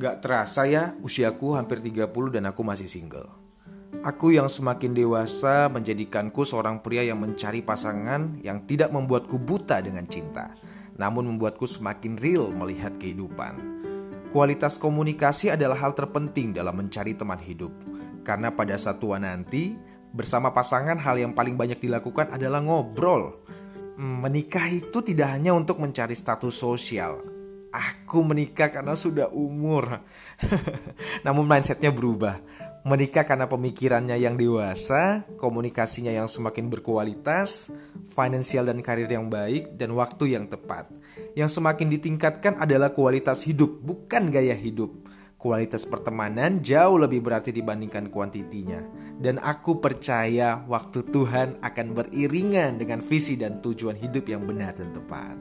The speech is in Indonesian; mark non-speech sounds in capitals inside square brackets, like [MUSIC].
Nggak terasa ya, usiaku hampir 30 dan aku masih single. Aku yang semakin dewasa menjadikanku seorang pria yang mencari pasangan yang tidak membuatku buta dengan cinta, namun membuatku semakin real melihat kehidupan. Kualitas komunikasi adalah hal terpenting dalam mencari teman hidup, karena pada satu nanti bersama pasangan hal yang paling banyak dilakukan adalah ngobrol. Menikah itu tidak hanya untuk mencari status sosial, aku menikah karena sudah umur. [LAUGHS] Namun mindsetnya berubah. Menikah karena pemikirannya yang dewasa, komunikasinya yang semakin berkualitas, finansial dan karir yang baik, dan waktu yang tepat. Yang semakin ditingkatkan adalah kualitas hidup, bukan gaya hidup. Kualitas pertemanan jauh lebih berarti dibandingkan kuantitinya. Dan aku percaya waktu Tuhan akan beriringan dengan visi dan tujuan hidup yang benar dan tepat.